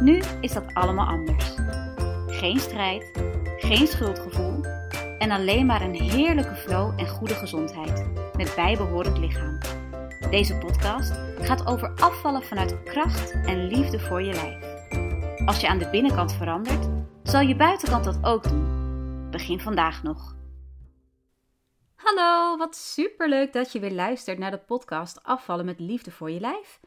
Nu is dat allemaal anders. Geen strijd, geen schuldgevoel en alleen maar een heerlijke flow en goede gezondheid met bijbehorend lichaam. Deze podcast gaat over afvallen vanuit kracht en liefde voor je lijf. Als je aan de binnenkant verandert, zal je buitenkant dat ook doen. Begin vandaag nog. Hallo, wat superleuk dat je weer luistert naar de podcast Afvallen met liefde voor je lijf.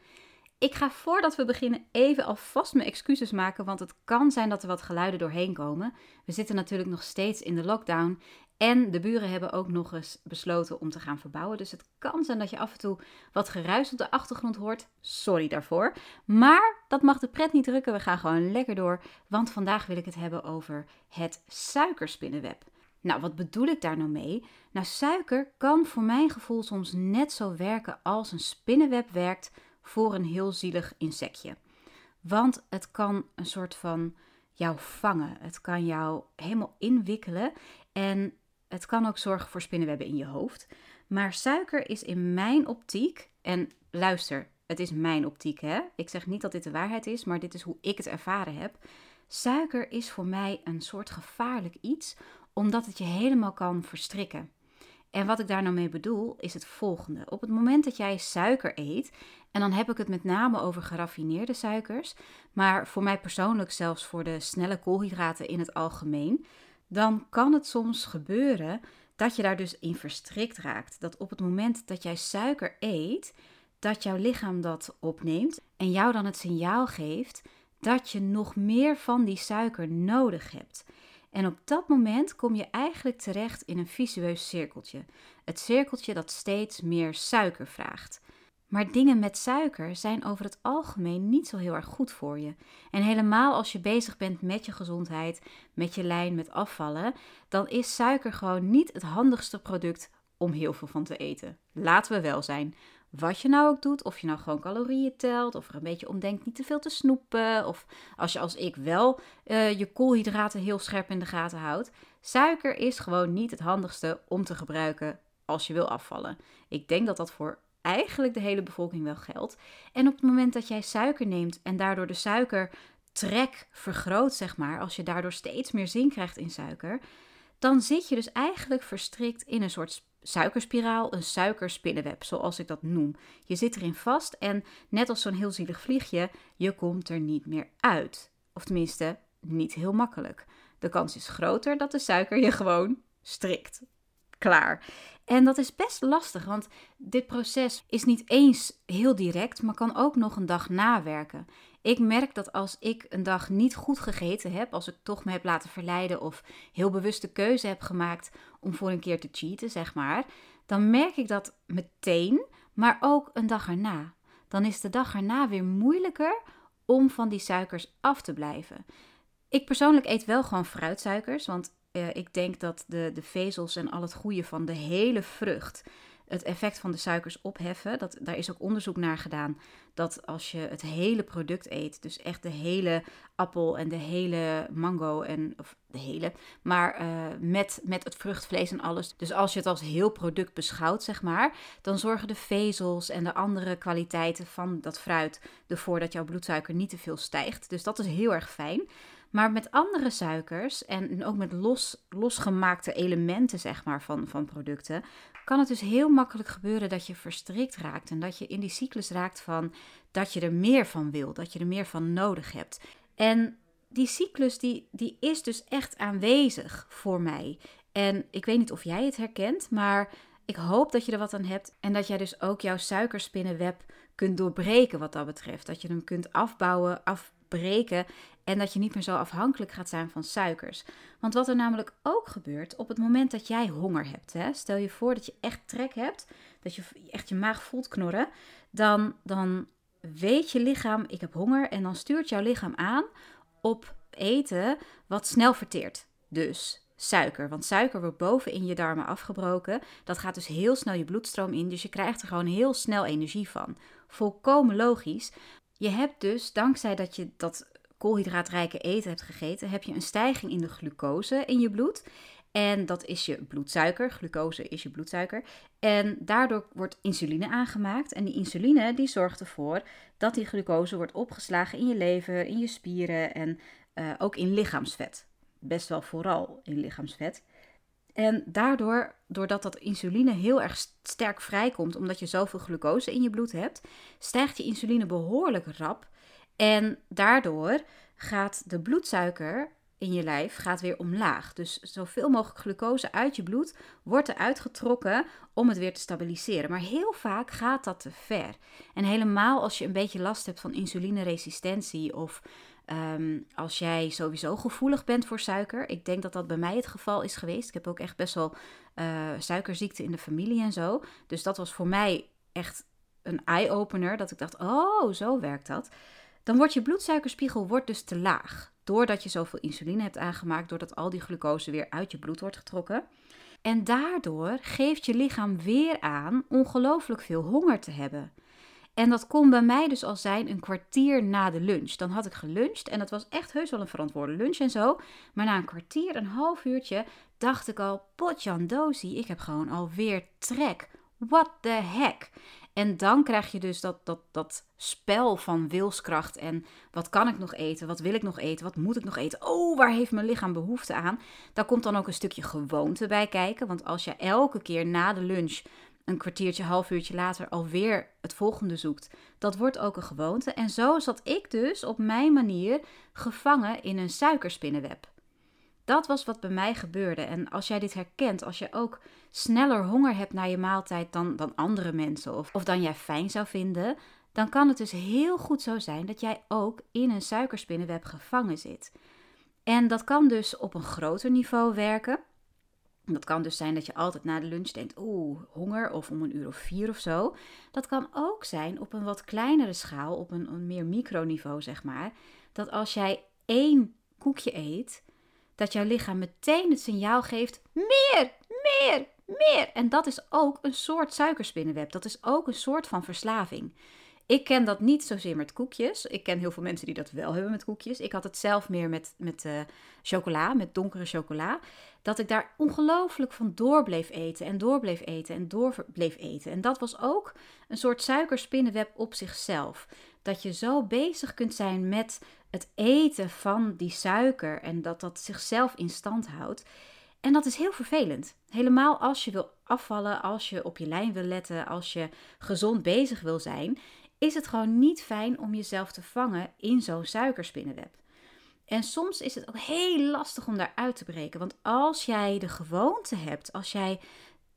Ik ga voordat we beginnen even alvast mijn excuses maken, want het kan zijn dat er wat geluiden doorheen komen. We zitten natuurlijk nog steeds in de lockdown en de buren hebben ook nog eens besloten om te gaan verbouwen. Dus het kan zijn dat je af en toe wat geruis op de achtergrond hoort. Sorry daarvoor. Maar dat mag de pret niet drukken. We gaan gewoon lekker door, want vandaag wil ik het hebben over het suikerspinnenweb. Nou, wat bedoel ik daar nou mee? Nou, suiker kan voor mijn gevoel soms net zo werken als een spinnenweb werkt voor een heel zielig insectje. Want het kan een soort van jou vangen. Het kan jou helemaal inwikkelen. En het kan ook zorgen voor spinnenwebben in je hoofd. Maar suiker is in mijn optiek, en luister, het is mijn optiek hè. Ik zeg niet dat dit de waarheid is, maar dit is hoe ik het ervaren heb. Suiker is voor mij een soort gevaarlijk iets, omdat het je helemaal kan verstrikken. En wat ik daar nou mee bedoel, is het volgende. Op het moment dat jij suiker eet, en dan heb ik het met name over geraffineerde suikers, maar voor mij persoonlijk zelfs voor de snelle koolhydraten in het algemeen, dan kan het soms gebeuren dat je daar dus in verstrikt raakt. Dat op het moment dat jij suiker eet, dat jouw lichaam dat opneemt en jou dan het signaal geeft dat je nog meer van die suiker nodig hebt. En op dat moment kom je eigenlijk terecht in een visueus cirkeltje. Het cirkeltje dat steeds meer suiker vraagt. Maar dingen met suiker zijn over het algemeen niet zo heel erg goed voor je. En helemaal als je bezig bent met je gezondheid, met je lijn, met afvallen, dan is suiker gewoon niet het handigste product om heel veel van te eten. Laten we wel zijn. Wat je nou ook doet, of je nou gewoon calorieën telt, of er een beetje om denkt niet te veel te snoepen, of als je als ik wel uh, je koolhydraten heel scherp in de gaten houdt. Suiker is gewoon niet het handigste om te gebruiken als je wil afvallen. Ik denk dat dat voor eigenlijk de hele bevolking wel geldt. En op het moment dat jij suiker neemt en daardoor de suikertrek vergroot, zeg maar, als je daardoor steeds meer zin krijgt in suiker, dan zit je dus eigenlijk verstrikt in een soort suikerspiraal, een suikerspinnenweb, zoals ik dat noem. Je zit erin vast en net als zo'n heel zielig vliegje, je komt er niet meer uit. Of tenminste, niet heel makkelijk. De kans is groter dat de suiker je gewoon strikt. Klaar. En dat is best lastig, want dit proces is niet eens heel direct, maar kan ook nog een dag nawerken. Ik merk dat als ik een dag niet goed gegeten heb, als ik toch me heb laten verleiden of heel bewuste keuze heb gemaakt om voor een keer te cheaten, zeg maar, dan merk ik dat meteen, maar ook een dag erna. Dan is de dag erna weer moeilijker om van die suikers af te blijven. Ik persoonlijk eet wel gewoon fruitsuikers, want uh, ik denk dat de, de vezels en al het goede van de hele vrucht het effect van de suikers opheffen. Dat, daar is ook onderzoek naar gedaan dat als je het hele product eet, dus echt de hele appel en de hele mango en of de hele, maar uh, met, met het vruchtvlees en alles. Dus als je het als heel product beschouwt, zeg maar, dan zorgen de vezels en de andere kwaliteiten van dat fruit ervoor dat jouw bloedsuiker niet te veel stijgt. Dus dat is heel erg fijn. Maar met andere suikers en ook met los, losgemaakte elementen zeg maar, van, van producten, kan het dus heel makkelijk gebeuren dat je verstrikt raakt. En dat je in die cyclus raakt van dat je er meer van wil, dat je er meer van nodig hebt. En die cyclus die, die is dus echt aanwezig voor mij. En ik weet niet of jij het herkent, maar ik hoop dat je er wat aan hebt. En dat jij dus ook jouw suikerspinnenweb kunt doorbreken wat dat betreft. Dat je hem kunt afbouwen, afbreken en dat je niet meer zo afhankelijk gaat zijn van suikers. Want wat er namelijk ook gebeurt op het moment dat jij honger hebt, hè, stel je voor dat je echt trek hebt, dat je echt je maag voelt knorren, dan, dan weet je lichaam, ik heb honger, en dan stuurt jouw lichaam aan op eten wat snel verteert. Dus suiker. Want suiker wordt boven in je darmen afgebroken. Dat gaat dus heel snel je bloedstroom in. Dus je krijgt er gewoon heel snel energie van. Volkomen logisch. Je hebt dus, dankzij dat je dat koolhydraatrijke eten hebt gegeten, heb je een stijging in de glucose in je bloed. En dat is je bloedsuiker. Glucose is je bloedsuiker. En daardoor wordt insuline aangemaakt. En die insuline die zorgt ervoor dat die glucose wordt opgeslagen in je lever, in je spieren en uh, ook in lichaamsvet. Best wel vooral in lichaamsvet. En daardoor, doordat dat insuline heel erg sterk vrijkomt, omdat je zoveel glucose in je bloed hebt, stijgt je insuline behoorlijk rap. En daardoor gaat de bloedsuiker in je lijf gaat weer omlaag. Dus zoveel mogelijk glucose uit je bloed wordt eruit getrokken om het weer te stabiliseren. Maar heel vaak gaat dat te ver. En helemaal als je een beetje last hebt van insulineresistentie of ehm, als jij sowieso gevoelig bent voor suiker. Ik denk dat dat bij mij het geval is geweest. Ik heb ook echt best wel uh, suikerziekte in de familie en zo. Dus dat was voor mij echt een eye-opener. Dat ik dacht, oh, zo werkt dat. Dan wordt je bloedsuikerspiegel wordt dus te laag. Doordat je zoveel insuline hebt aangemaakt, doordat al die glucose weer uit je bloed wordt getrokken. En daardoor geeft je lichaam weer aan ongelooflijk veel honger te hebben. En dat kon bij mij dus al zijn een kwartier na de lunch. Dan had ik geluncht en dat was echt heus wel een verantwoorde lunch en zo. Maar na een kwartier, een half uurtje, dacht ik al, potjandozie, ik heb gewoon alweer trek. What the heck? En dan krijg je dus dat, dat, dat spel van wilskracht en wat kan ik nog eten, wat wil ik nog eten, wat moet ik nog eten, oh, waar heeft mijn lichaam behoefte aan? Daar komt dan ook een stukje gewoonte bij kijken, want als je elke keer na de lunch een kwartiertje, half uurtje later alweer het volgende zoekt, dat wordt ook een gewoonte. En zo zat ik dus op mijn manier gevangen in een suikerspinnenweb. Dat was wat bij mij gebeurde. En als jij dit herkent, als je ook sneller honger hebt naar je maaltijd dan, dan andere mensen, of, of dan jij fijn zou vinden, dan kan het dus heel goed zo zijn dat jij ook in een suikerspinnenweb gevangen zit. En dat kan dus op een groter niveau werken. Dat kan dus zijn dat je altijd na de lunch denkt, oeh, honger of om een uur of vier of zo. Dat kan ook zijn op een wat kleinere schaal, op een, een meer microniveau zeg maar. Dat als jij één koekje eet, dat jouw lichaam meteen het signaal geeft: meer, meer, meer. En dat is ook een soort suikerspinnenweb. Dat is ook een soort van verslaving. Ik ken dat niet zozeer met koekjes. Ik ken heel veel mensen die dat wel hebben met koekjes. Ik had het zelf meer met, met uh, chocola, met donkere chocola. Dat ik daar ongelooflijk van door bleef eten en door bleef eten en door bleef eten. En dat was ook een soort suikerspinnenweb op zichzelf. Dat je zo bezig kunt zijn met het eten van die suiker en dat dat zichzelf in stand houdt. En dat is heel vervelend. Helemaal als je wil afvallen, als je op je lijn wil letten, als je gezond bezig wil zijn, is het gewoon niet fijn om jezelf te vangen in zo'n suikerspinnenweb. En soms is het ook heel lastig om daaruit te breken. Want als jij de gewoonte hebt, als jij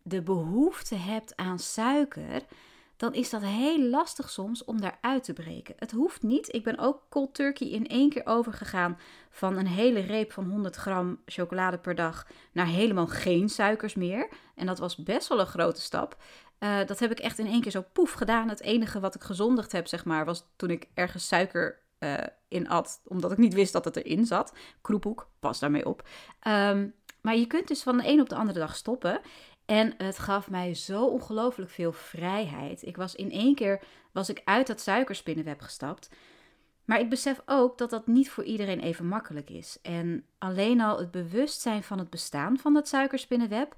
de behoefte hebt aan suiker, dan is dat heel lastig soms om daaruit te breken. Het hoeft niet. Ik ben ook cold turkey in één keer overgegaan van een hele reep van 100 gram chocolade per dag naar helemaal geen suikers meer. En dat was best wel een grote stap. Uh, dat heb ik echt in één keer zo poef gedaan. Het enige wat ik gezondigd heb, zeg maar, was toen ik ergens suiker uh, in at, omdat ik niet wist dat het erin zat. Kroephoek, pas daarmee op. Um, maar je kunt dus van de een op de andere dag stoppen. En het gaf mij zo ongelooflijk veel vrijheid. Ik was in één keer was ik uit dat suikerspinnenweb gestapt. Maar ik besef ook dat dat niet voor iedereen even makkelijk is. En alleen al het bewustzijn van het bestaan van dat suikerspinnenweb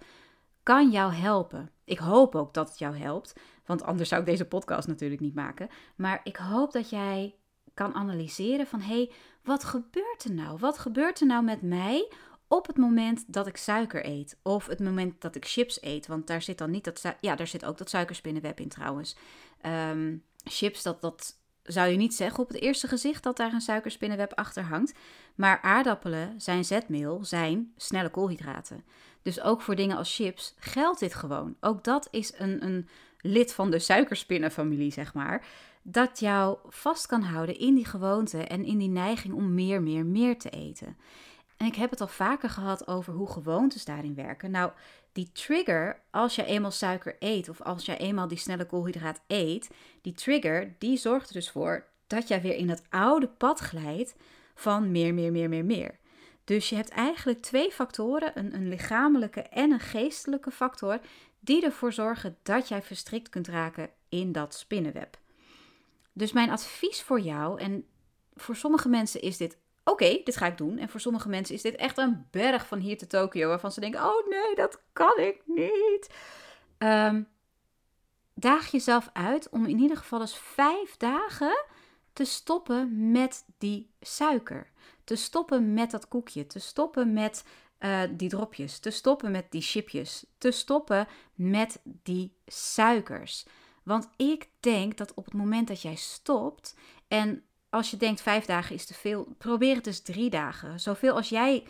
kan jou helpen. Ik hoop ook dat het jou helpt, want anders zou ik deze podcast natuurlijk niet maken. Maar ik hoop dat jij kan analyseren van hé, hey, wat gebeurt er nou? Wat gebeurt er nou met mij op het moment dat ik suiker eet. Of het moment dat ik chips eet. Want daar zit dan niet dat. Ja, daar zit ook dat suikerspinnenweb in trouwens. Ehm, chips, dat, dat zou je niet zeggen op het eerste gezicht dat daar een suikerspinnenweb achter hangt. Maar aardappelen, zijn zetmeel, zijn snelle koolhydraten. Dus ook voor dingen als chips geldt dit gewoon. Ook dat is een, een lid van de suikerspinnenfamilie, zeg maar. Dat jou vast kan houden in die gewoonte en in die neiging om meer, meer, meer te eten. En ik heb het al vaker gehad over hoe gewoontes daarin werken. Nou, die trigger, als je eenmaal suiker eet of als je eenmaal die snelle koolhydraat eet, die trigger, die zorgt er dus voor dat jij weer in dat oude pad glijdt van meer, meer, meer, meer, meer. Dus je hebt eigenlijk twee factoren, een, een lichamelijke en een geestelijke factor, die ervoor zorgen dat jij verstrikt kunt raken in dat spinnenweb. Dus mijn advies voor jou, en voor sommige mensen is dit oké, dit ga ik doen. En voor sommige mensen is dit echt een berg van hier te Tokio, waarvan ze denken: oh nee, dat kan ik niet. Um, daag jezelf uit om in ieder geval eens vijf dagen te stoppen met die suiker. Te stoppen met dat koekje. Te stoppen met uh, die dropjes. Te stoppen met die chipjes. Te stoppen met die suikers. Want ik denk dat op het moment dat jij stopt en als je denkt vijf dagen is te veel, probeer het dus drie dagen. Zoveel als jij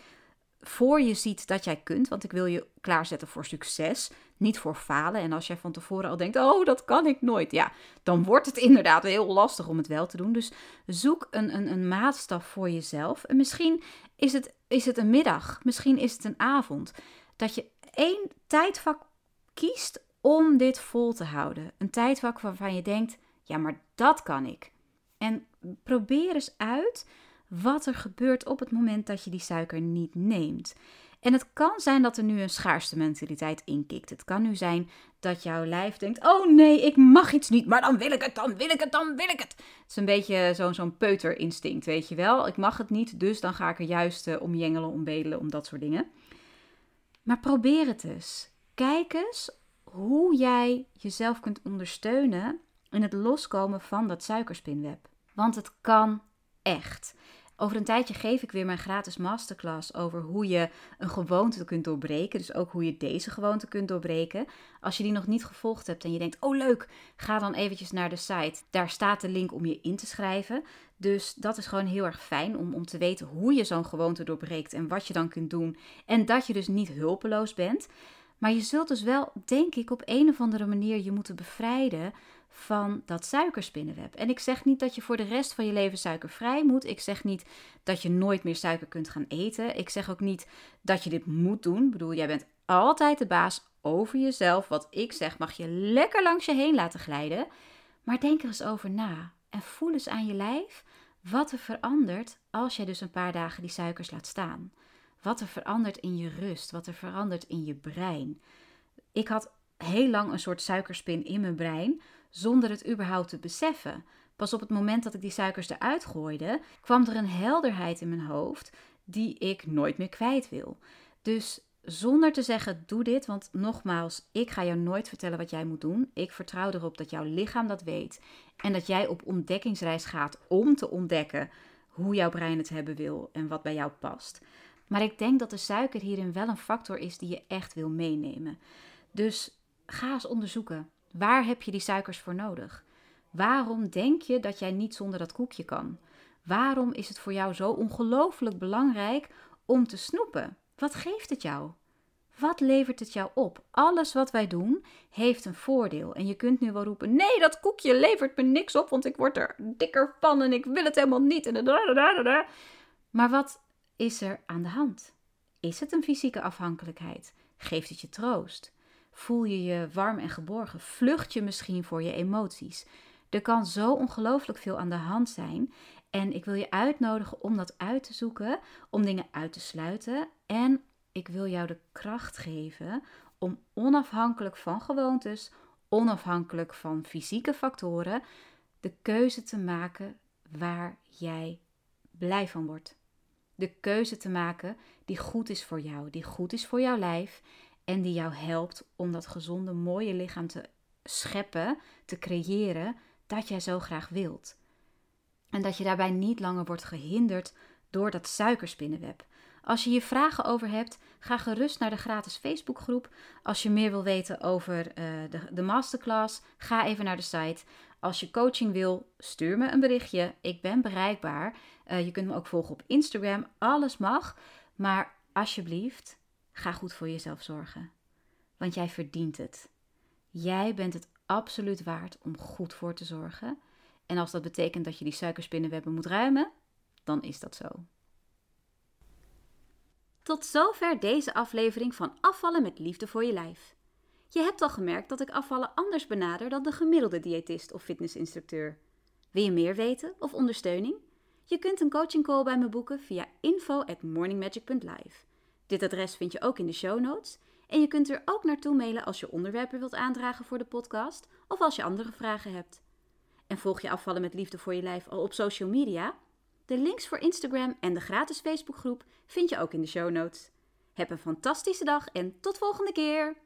voor je ziet dat jij kunt. Want ik wil je klaarzetten voor succes, niet voor falen. En als jij van tevoren al denkt, oh, dat kan ik nooit. Ja, dan wordt het inderdaad heel lastig om het wel te doen. Dus zoek een, een, een maatstaf voor jezelf. En misschien is het, is het een middag, misschien is het een avond. Dat je één tijdvak kiest om dit vol te houden. Een tijdvak waarvan je denkt, ja, maar dat kan ik. En probeer eens uit wat er gebeurt op het moment dat je die suiker niet neemt. En het kan zijn dat er nu een schaarste mentaliteit inkikt. Het kan nu zijn dat jouw lijf denkt: Oh nee, ik mag iets niet, maar dan wil ik het, dan wil ik het, dan wil ik het. Het is een beetje zo'n peuterinstinct, weet je wel. Ik mag het niet, dus dan ga ik er juist uh, om jengelen, om bedelen, om dat soort dingen. Maar probeer het eens. Kijk eens hoe jij jezelf kunt ondersteunen in het loskomen van dat suikerspinweb. Want het kan echt. Over een tijdje geef ik weer mijn gratis masterclass over hoe je een gewoonte kunt doorbreken. Dus ook hoe je deze gewoonte kunt doorbreken. Als je die nog niet gevolgd hebt en je denkt, oh leuk, ga dan eventjes naar de site. Daar staat de link om je in te schrijven. Dus dat is gewoon heel erg fijn om, om te weten hoe je zo'n gewoonte doorbreekt en wat je dan kunt doen. En dat je dus niet hulpeloos bent. Maar je zult dus wel, denk ik, op een of andere manier je moeten bevrijden van dat suikerspinnenweb. En ik zeg niet dat je voor de rest van je leven suikervrij moet. Ik zeg niet dat je nooit meer suiker kunt gaan eten. Ik zeg ook niet dat je dit moet doen. Ik bedoel, jij bent altijd de baas over jezelf. Wat ik zeg mag je lekker langs je heen laten glijden. Maar denk er eens over na en voel eens aan je lijf wat er verandert als je dus een paar dagen die suikers laat staan. Wat er verandert in je rust, wat er verandert in je brein. Ik had heel lang een soort suikerspin in mijn brein, zonder het überhaupt te beseffen. Pas op het moment dat ik die suikers eruit gooide, kwam er een helderheid in mijn hoofd die ik nooit meer kwijt wil. Dus zonder te zeggen: doe dit, want nogmaals, ik ga jou nooit vertellen wat jij moet doen. Ik vertrouw erop dat jouw lichaam dat weet en dat jij op ontdekkingsreis gaat om te ontdekken hoe jouw brein het hebben wil en wat bij jou past. Maar ik denk dat de suiker hierin wel een factor is die je echt wil meenemen. Dus ga eens onderzoeken. Waar heb je die suikers voor nodig? Waarom denk je dat jij niet zonder dat koekje kan? Waarom is het voor jou zo ongelooflijk belangrijk om te snoepen? Wat geeft het jou? Wat levert het jou op? Alles wat wij doen heeft een voordeel. En je kunt nu wel roepen: nee, dat koekje levert me niks op, want ik word er dikker van en ik wil het helemaal niet. Maar wat is er aan de hand? Is het een fysieke afhankelijkheid? Geeft het je troost? Voel je je warm en geborgen? Vlucht je misschien voor je emoties? Er kan zo ongelooflijk veel aan de hand zijn. En ik wil je uitnodigen om dat uit te zoeken, om dingen uit te sluiten. En ik wil jou de kracht geven om onafhankelijk van gewoontes, onafhankelijk van fysieke factoren, de keuze te maken waar jij blij van wordt. De keuze te maken die goed is voor jou, die goed is voor jouw lijf en die jou helpt om dat gezonde, mooie lichaam te scheppen, te creëren dat jij zo graag wilt. En dat je daarbij niet langer wordt gehinderd door dat suikerspinnenweb. Als je hier vragen over hebt, ga gerust naar de gratis Facebookgroep. Als je meer wil weten over uh, de, de masterclass, ga even naar de site. Als je coaching wil, stuur me een berichtje. Ik ben bereikbaar. Uh, je kunt me ook volgen op Instagram. Alles mag. Maar alsjeblieft, Ga goed voor jezelf zorgen. Want jij verdient het. Jij bent het absoluut waard om goed voor te zorgen. En als dat betekent dat je die suikerspinnenwebben moet ruimen, dan is dat zo. Tot zover deze aflevering van Afvallen met Liefde voor je Lijf. Je hebt al gemerkt dat ik afvallen anders benader dan de gemiddelde diëtist of fitnessinstructeur. Wil je meer weten of ondersteuning? Je kunt een coaching call bij me boeken via info@morningmagic.live. Dit adres vind je ook in de show notes en je kunt er ook naartoe mailen als je onderwerpen wilt aandragen voor de podcast of als je andere vragen hebt. En volg je afvallen met liefde voor je lijf al op social media? De links voor Instagram en de gratis Facebookgroep vind je ook in de show notes. Heb een fantastische dag en tot volgende keer!